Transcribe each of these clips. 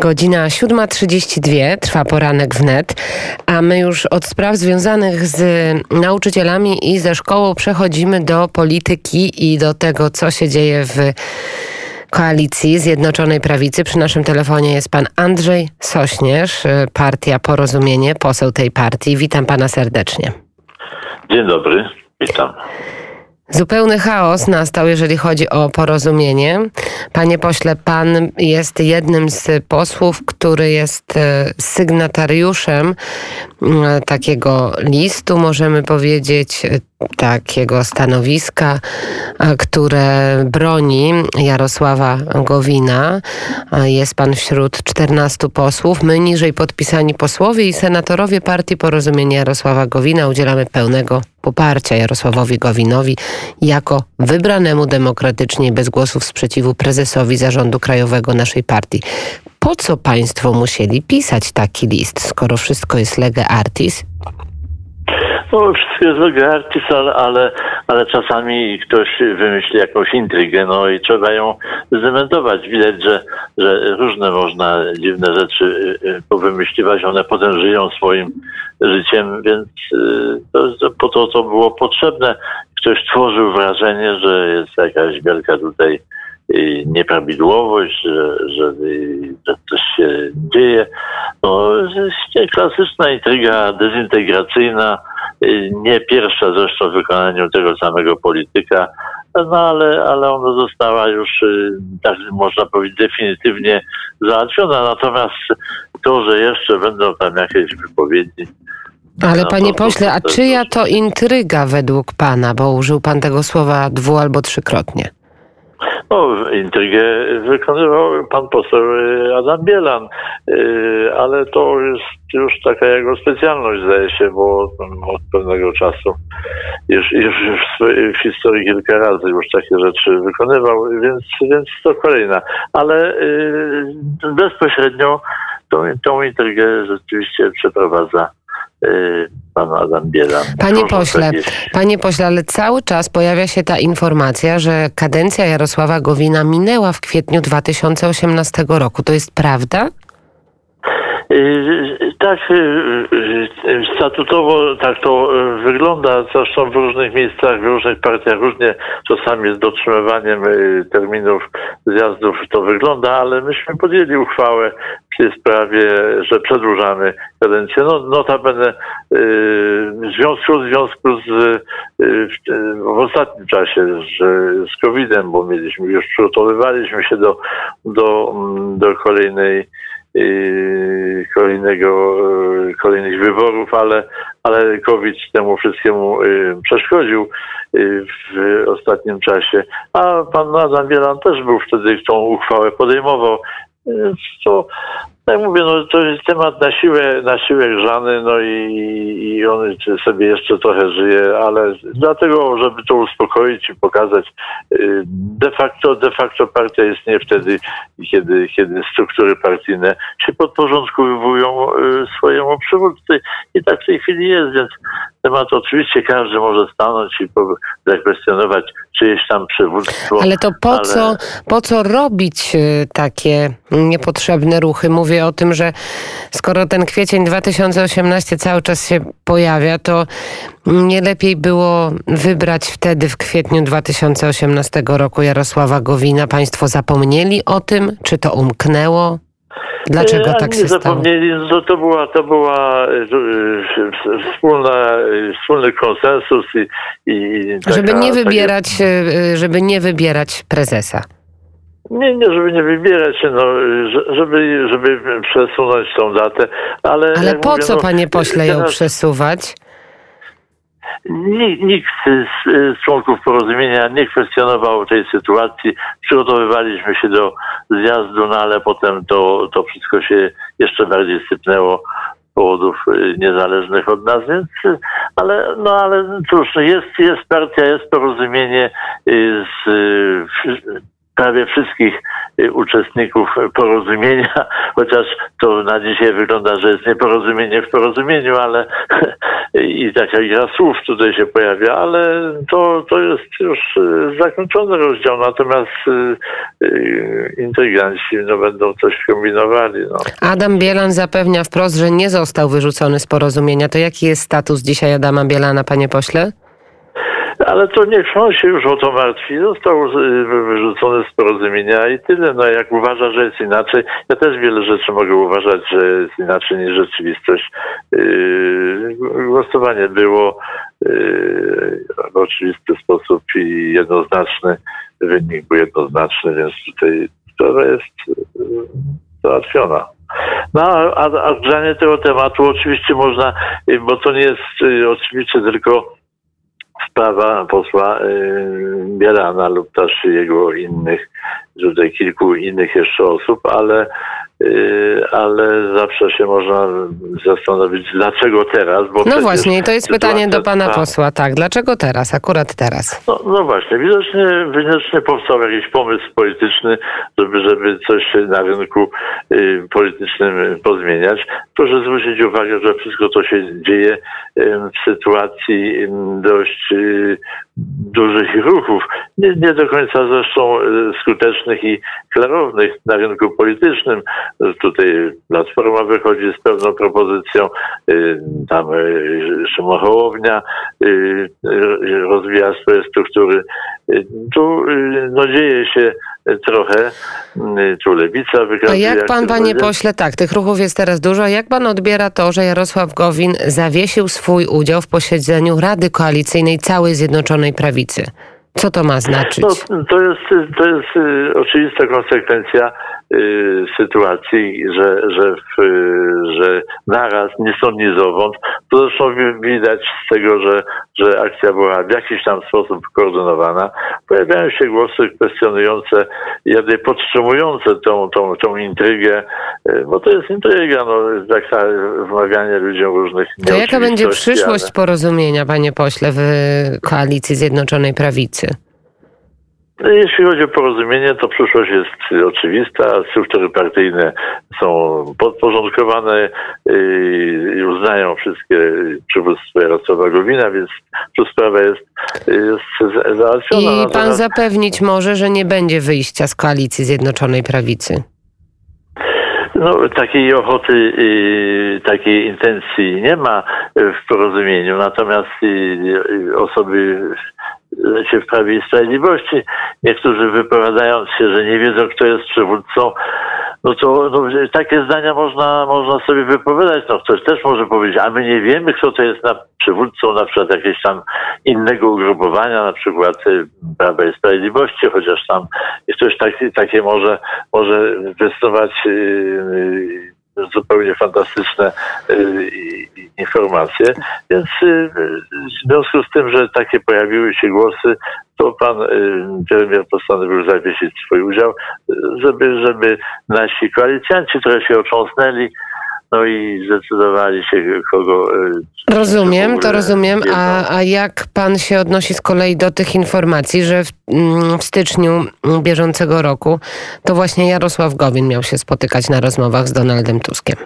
Godzina 7.32 trwa poranek wnet, a my już od spraw związanych z nauczycielami i ze szkołą przechodzimy do polityki i do tego, co się dzieje w koalicji Zjednoczonej Prawicy. Przy naszym telefonie jest pan Andrzej Sośnierz, partia Porozumienie, poseł tej partii. Witam pana serdecznie. Dzień dobry, witam. Zupełny chaos nastał, jeżeli chodzi o porozumienie. Panie pośle, pan jest jednym z posłów, który jest e, sygnatariuszem takiego listu, możemy powiedzieć, takiego stanowiska, które broni Jarosława Gowina. Jest pan wśród 14 posłów. My niżej podpisani posłowie i senatorowie Partii Porozumienia Jarosława Gowina udzielamy pełnego poparcia Jarosławowi Gowinowi jako wybranemu demokratycznie bez głosów sprzeciwu prezesowi zarządu krajowego naszej partii. Po co państwo musieli pisać taki list, skoro wszystko jest lege artis? No, wszystko jest lege artis, ale, ale, ale czasami ktoś wymyśli jakąś intrygę, no i trzeba ją zdementować. Widać, że, że różne można dziwne rzeczy y, y, powymyśliwać, one potem żyją swoim życiem, więc y, to, po to to było potrzebne. Ktoś tworzył wrażenie, że jest jakaś wielka tutaj nieprawidłowość, że, że, że coś się dzieje. No, klasyczna intryga dezintegracyjna, nie pierwsza zresztą w wykonaniu tego samego polityka, no ale, ale ona została już, tak można powiedzieć, definitywnie załatwiona. Natomiast to, że jeszcze będą tam jakieś wypowiedzi, ale no, panie pośle, a czyja to intryga według pana, bo użył pan tego słowa dwu albo trzykrotnie? No, intrygę wykonywał pan poseł y, Adam Bielan, y, ale to jest już taka jego specjalność, zdaje się, bo od pewnego czasu już, już w historii kilka razy już takie rzeczy wykonywał, więc, więc to kolejna. Ale y, bezpośrednio tą, tą intrygę rzeczywiście przeprowadza pan Adam Bielan. Panie pośle, panie pośle, ale cały czas pojawia się ta informacja, że kadencja Jarosława Gowina minęła w kwietniu 2018 roku. To jest prawda? Y, tak, y, y, statutowo tak to wygląda. Zresztą w różnych miejscach, w różnych partiach różnie czasami z dotrzymywaniem terminów zjazdów to wygląda, ale myśmy podjęli uchwałę w tej sprawie, że przedłużamy kadencję. No, notabene w związku, w związku z w ostatnim czasie z, z COVID-em, bo mieliśmy już przygotowywaliśmy się do, do, do kolejnej kolejnego, e, kolejnych wyborów, ale, ale COVID temu wszystkiemu e, przeszkodził w ostatnim czasie. A pan Adam Bielan też był wtedy, tą uchwałę podejmował. To tak mówię, no to jest temat na siłę, na siłę grzany, no i, i on sobie jeszcze trochę żyje, ale dlatego, żeby to uspokoić i pokazać, y, de facto, de facto partia istnieje wtedy, kiedy, kiedy struktury partyjne się podporządkowują y, swojemu przywódcy. I tak w tej chwili jest, więc temat oczywiście każdy może stanąć i zakwestionować czyjeś tam przywództwo. Ale to po, ale... Co, po co robić y, takie niepotrzebne ruchy? Mówię o tym, że skoro ten kwiecień 2018 cały czas się pojawia, to nie lepiej było wybrać wtedy w kwietniu 2018 roku Jarosława Gowina. Państwo zapomnieli o tym? Czy to umknęło? Dlaczego tak się zapomnieli, stało? No to była, to była e, e, wspólna, e, wspólny konsensus i, i taka, żeby nie wybierać, takie... żeby nie wybierać prezesa. Nie, nie, żeby nie wybierać się, no, żeby, żeby przesunąć tą datę, ale... Ale po mówię, co, no, panie pośle, ją przesuwać? Nikt z członków porozumienia nie kwestionował tej sytuacji. Przygotowywaliśmy się do zjazdu, no ale potem to, to wszystko się jeszcze bardziej sypnęło powodów y, niezależnych od nas, więc, ale, no ale cóż, jest, jest partia, jest porozumienie y, z prawie wszystkich y, uczestników porozumienia, chociaż to na dzisiaj wygląda, że jest nieporozumienie w porozumieniu, ale i taka gra słów tutaj się pojawia, ale to, to jest już y, zakończony rozdział, natomiast y, intryganci no, będą coś kombinowali. No. Adam Bielan zapewnia wprost, że nie został wyrzucony z porozumienia. To jaki jest status dzisiaj Adama Bielana, panie pośle? Ale to niech on się już o to martwi. Został y, wyrzucony z porozumienia i tyle. No jak uważa, że jest inaczej, ja też wiele rzeczy mogę uważać, że jest inaczej niż rzeczywistość. Yy, głosowanie było yy, w oczywisty sposób i jednoznaczny. Wynik był jednoznaczny, więc tutaj sprawa jest załatwiona. No, a, a grzanie tego tematu oczywiście można, bo to nie jest oczywiście tylko sprawa posła y, Bielana lub też jego innych, tutaj kilku innych jeszcze osób, ale ale zawsze się można zastanowić, dlaczego teraz. Bo no właśnie, i to jest pytanie do pana ta... posła. Tak, dlaczego teraz, akurat teraz? No, no właśnie, widocznie, widocznie powstał jakiś pomysł polityczny, żeby, żeby coś na rynku y, politycznym pozmieniać. Proszę zwrócić uwagę, że wszystko to się dzieje y, w sytuacji y, dość y, dużych ruchów, nie, nie do końca zresztą y, skutecznych i klarownych na rynku politycznym Tutaj Platforma wychodzi z pewną propozycją, y, tam y, Szymon Hołownia rozwija swoje struktury. Tu no, dzieje się trochę, tu lewica wykazuje. A jak pan, panie pośle, tak, tych ruchów jest teraz dużo. Jak pan odbiera to, że Jarosław Gowin zawiesił swój udział w posiedzeniu Rady Koalicyjnej całej Zjednoczonej Prawicy? Co to ma znaczyć? No, to jest, to jest oczywista konsekwencja Y, sytuacji, że, że, w, że naraz, nie stąd, nie zowąd. To zresztą widać z tego, że, że akcja była w jakiś tam sposób koordynowana. Pojawiają się głosy kwestionujące, jakby podtrzymujące tą, tą, tą intrygę, y, bo to jest intryga, no, tak wmawianie ludziom różnych To jaka będzie przyszłość ale... porozumienia, panie pośle, w koalicji Zjednoczonej Prawicy? Jeśli chodzi o porozumienie, to przyszłość jest oczywista. Struktury partyjne są podporządkowane i uznają wszystkie przywództwo Jarosława Gowina, więc tu sprawa jest, jest załatwiona. I pan Natomiast... zapewnić może, że nie będzie wyjścia z koalicji Zjednoczonej Prawicy? No, takiej ochoty, takiej intencji nie ma w porozumieniu, natomiast osoby się w Prawie i Sprawiedliwości, niektórzy wypowiadając się, że nie wiedzą, kto jest przywódcą, no to no, takie zdania można, można sobie wypowiadać. No, ktoś też może powiedzieć, a my nie wiemy, kto to jest na przywódcą na przykład jakiegoś tam innego ugrupowania, na przykład y, Prawa i Sprawiedliwości, chociaż tam ktoś taki, takie może, może wystosować yy, zupełnie fantastyczne y, informacje. Więc y, w związku z tym, że takie pojawiły się głosy, to pan premier postanowił zawiesić swój udział, żeby, żeby nasi koalicjanci trochę się otrząsnęli, no i zdecydowali się, kogo. Rozumiem, to rozumiem. A, a jak pan się odnosi z kolei do tych informacji, że w, mm, w, styczniu bieżącego roku to właśnie Jarosław Gowin miał się spotykać na rozmowach z Donaldem Tuskiem?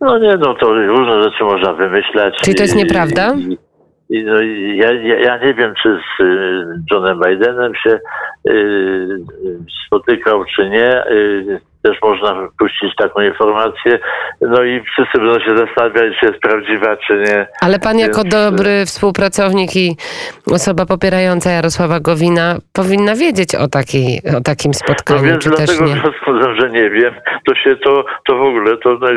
No nie, no to różne rzeczy można wymyślać. Czyli to jest nieprawda? I, i, no, ja, ja, ja, nie wiem, czy z y, Johnem Bidenem się y, spotykał, czy nie. Y, też można puścić taką informację. No i wszyscy będą się zastanawiać, czy jest prawdziwa, czy nie. Ale pan jako Więc... dobry współpracownik i osoba popierająca Jarosława Gowina powinna wiedzieć o, takiej, o takim spotkaniu, no więc czy dlatego też nie? że nie wiem. To się to, to w ogóle, to no,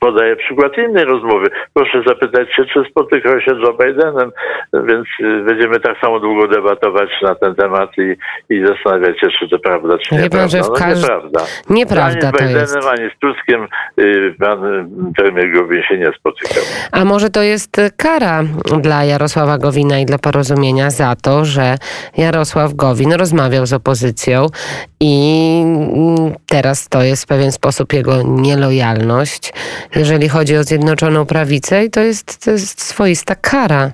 podaję przykład innej rozmowy. Proszę zapytać się, czy spotykał się z Bidenem, więc y, będziemy tak samo długo debatować na ten temat i, i zastanawiać się, czy to prawda, czy nie. Pan, że w no, nieprawda. Nieprawda prawda ani z Bidenem, ani z Tuskiem y, pan premier Gowin się nie spotykał. A może to jest kara dla Jarosława Gowina i dla porozumienia za to, że Jarosław Gowin rozmawiał z opozycją i teraz to jest w pewien sposób jego nielojalność, jeżeli chodzi o Zjednoczoną Prawicę i to jest, to jest swoista kara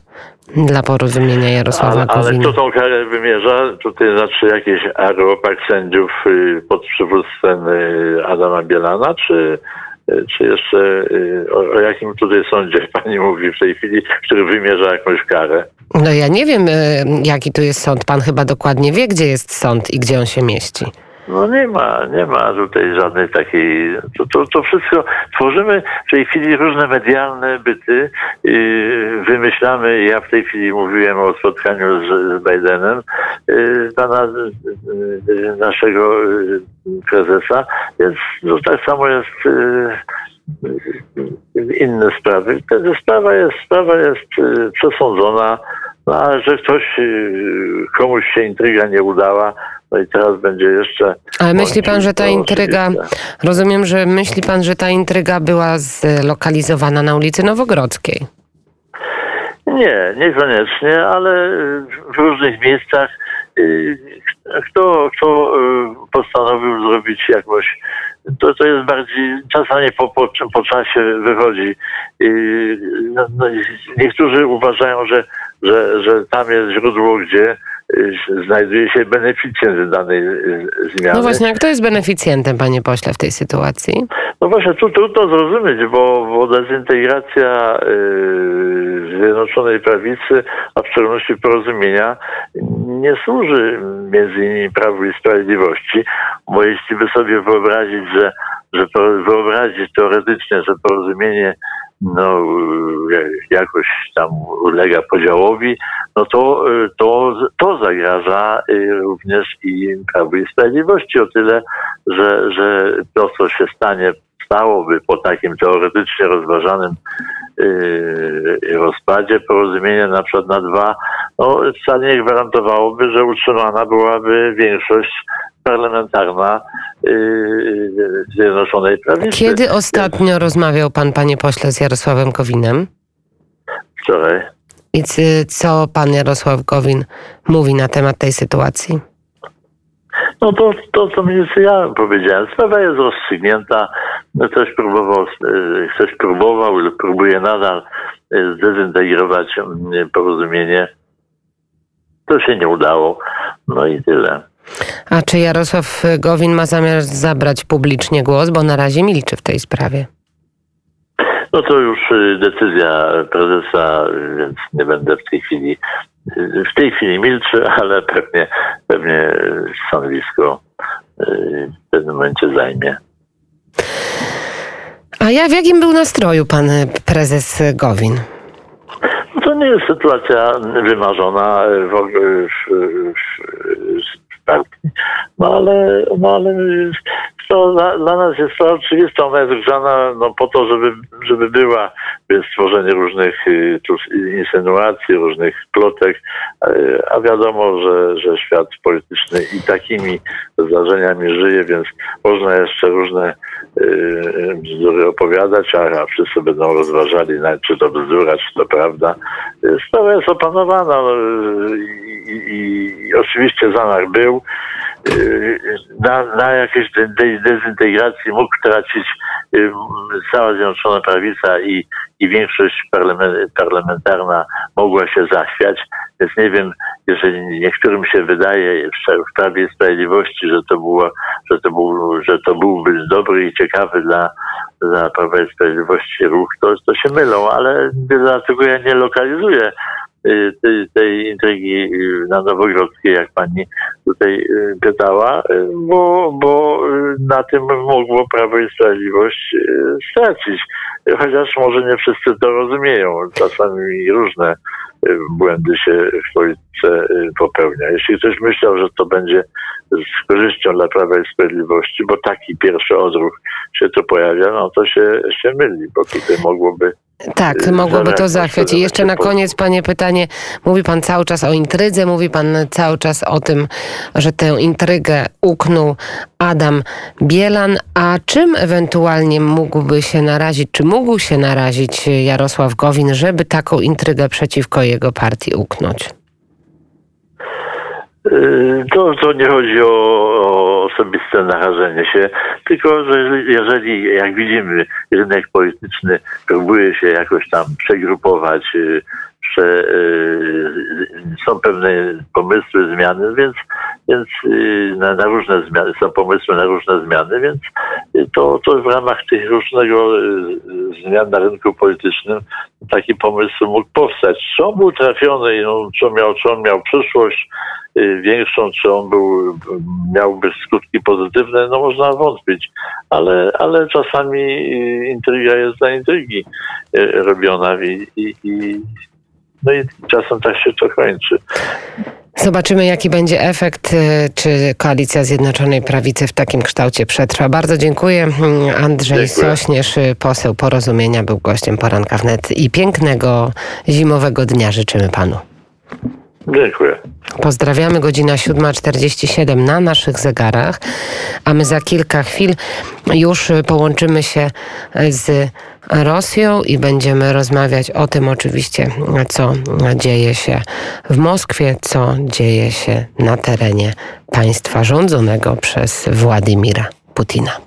dla porozumienia Jarosława ale, ale kto tą karę wymierza? Tutaj znaczy jakiś aeropark sędziów y, pod przywództwem y, Adama Bielana, czy, y, czy jeszcze o, o jakim tutaj sądzie pani mówi w tej chwili, który wymierza jakąś karę? No ja nie wiem, jaki tu jest sąd. Pan chyba dokładnie wie, gdzie jest sąd i gdzie on się mieści. No nie ma, nie ma tutaj żadnej takiej, to, to, to wszystko, tworzymy w tej chwili różne medialne byty, wymyślamy, ja w tej chwili mówiłem o spotkaniu z, z Bidenem, yy, pana, yy, naszego yy, prezesa, więc no, tak samo jest inne sprawy. Sprawa jest, sprawa jest przesądzona, no, a że ktoś, yy, komuś się intryga nie udała, no i teraz będzie jeszcze. Ale myśli pan, że ta intryga, rozumiem, że myśli pan, że ta intryga była zlokalizowana na ulicy Nowogrodzkiej. Nie, niekoniecznie, ale w różnych miejscach y, kto, kto y, postanowił zrobić jakąś, to, to jest bardziej, czasami po, po, po czasie wychodzi. Y, No, no, niektórzy uważają, że, że, że tam jest źródło, gdzie y, znajduje się beneficjent danej y, zmiany. No właśnie, a kto jest beneficjentem, panie pośle, w tej sytuacji? No właśnie, tu trudno zrozumieć, bo, bo dezintegracja yy, Zjednoczonej Prawicy, a w szczególności porozumienia, nie służy między innymi Prawu i Sprawiedliwości, bo jeśli by sobie wyobrazić, że, że to, wyobrazić teoretycznie, że porozumienie no, yy, jakoś tam ulega podziałowi, no to, yy, to, to zagraża yy, również i Prawu i Sprawiedliwości. O tyle, że, że to, co się stanie, stałoby po takim teoretycznie rozważanym rozpadzie porozumienia na przykład na dwa, no wcale nie gwarantowałoby, że utrzymana byłaby większość parlamentarna yy, Zjednoczonej Prawicy. Kiedy ostatnio rozmawiał pan, panie pośle, z Jarosławem Gowinem? Wczoraj. I co pan Jarosław Gowin mówi na temat tej sytuacji? No to, to co więcej ja powiedziałem. Sprawa jest rozstrzygnięta. No, Ktoś próbował, e, ktoś próbował lub próbuje nadal zdezintegrować mm, porozumienie. To się nie udało. No i tyle. A czy Jarosław Gowin ma zamiar zabrać publicznie głos, bo na razie milczy w tej sprawie? No to już y, decyzja prezesa, więc nie będę w tej chwili, y, w tej chwili milczy, ale pewnie, pewnie stanowisko y, w pewnym momencie zajmie. A ja w jakim był nastroju pan prezes Gowin? No to nie jest sytuacja wymarzona w, ogóle w partii, no ale, no ale to dla, dla nas jest to oczywiste, ona jest grzana no, po to, żeby, żeby była jest stworzenie różnych y, insynuacji, różnych plotek, y, a wiadomo, że, że świat polityczny i takimi zdarzeniami żyje, więc można jeszcze różne y, bzdury opowiadać, a, wszyscy będą rozważali, czy to bzdura, czy to prawda. Sprawa jest opanowana no, i, i, i oczywiście zamach był. Y, Na, na jakiejś de- de- dezintegracji mógł tracić y, cała Zjednoczona Prawica i, i większość parlamen- parlamentarna mogła się zachwiać. Więc nie wiem, jeżeli niektórym się wydaje w Prawie i Sprawiedliwości, że to, było, że, to był, że to byłby dobry i ciekawy dla, dla Prawa i Sprawiedliwości ruch, to, to się mylą, ale dlatego ja nie lokalizuję y, tej, tej intrygi y, na Nowogrodzkiej, jak pani tutaj y, pytała, y, bo, bo y, na tym mogło Prawo i Sprawiedliwość y, stracić. Chociaż może nie wszyscy to rozumieją. Czasami różne y, błędy się w polityce y, popełnia. Jeśli ktoś myślał, że to będzie z korzyścią dla Prawa i Sprawiedliwości, bo taki pierwszy odruch się tu pojawia, no to się, się myli, bo tutaj mogłoby Tak, mogłoby to zachwiać. I jeszcze na koniec, panie pytanie. Mówi pan cały czas o intrydze, mówi pan cały czas o tym, że tę intrygę uknął Adam Bielan. A czym ewentualnie mógłby się narazić, czy mógł się narazić Jarosław Gowin, żeby taką intrygę przeciwko jego partii uknąć? Yy, To, to nie chodzi o, o osobiste narażenie się, tylko że jeżeli- jak widzimy, rynek polityczny próbuje się jakoś tam przegrupować, yy, że y, są pewne pomysły, zmiany, więc, więc y, na, na, różne zmiany, są pomysły na różne zmiany, więc to, to w ramach tych różnego y, zmian na rynku politycznym taki pomysł mógł powstać. On był trafiony, no, on miał, on miał przyszłość większą, czy on był, miałby skutki pozytywne, no można wątpić, ale, ale czasami intryga jest dla intrygi robiona i, i, i no i czasem tak się to kończy. Zobaczymy, jaki będzie efekt, y, czy koalicja Zjednoczonej Prawicy w takim kształcie przetrwa. Bardzo dziękuję. Mm, Andrzej dziękuję. Sośnierz, y, poseł Porozumienia, był gościem poranka wnet i pięknego zimowego dnia życzymy panu. Dziękuję. Pozdrawiamy, godzina 7.47 na naszych zegarach, a my za kilka chwil już połączymy się z Rosją i będziemy rozmawiać o tym oczywiście, co dzieje się w Moskwie, co dzieje się na terenie państwa rządzonego przez Władimira Putina.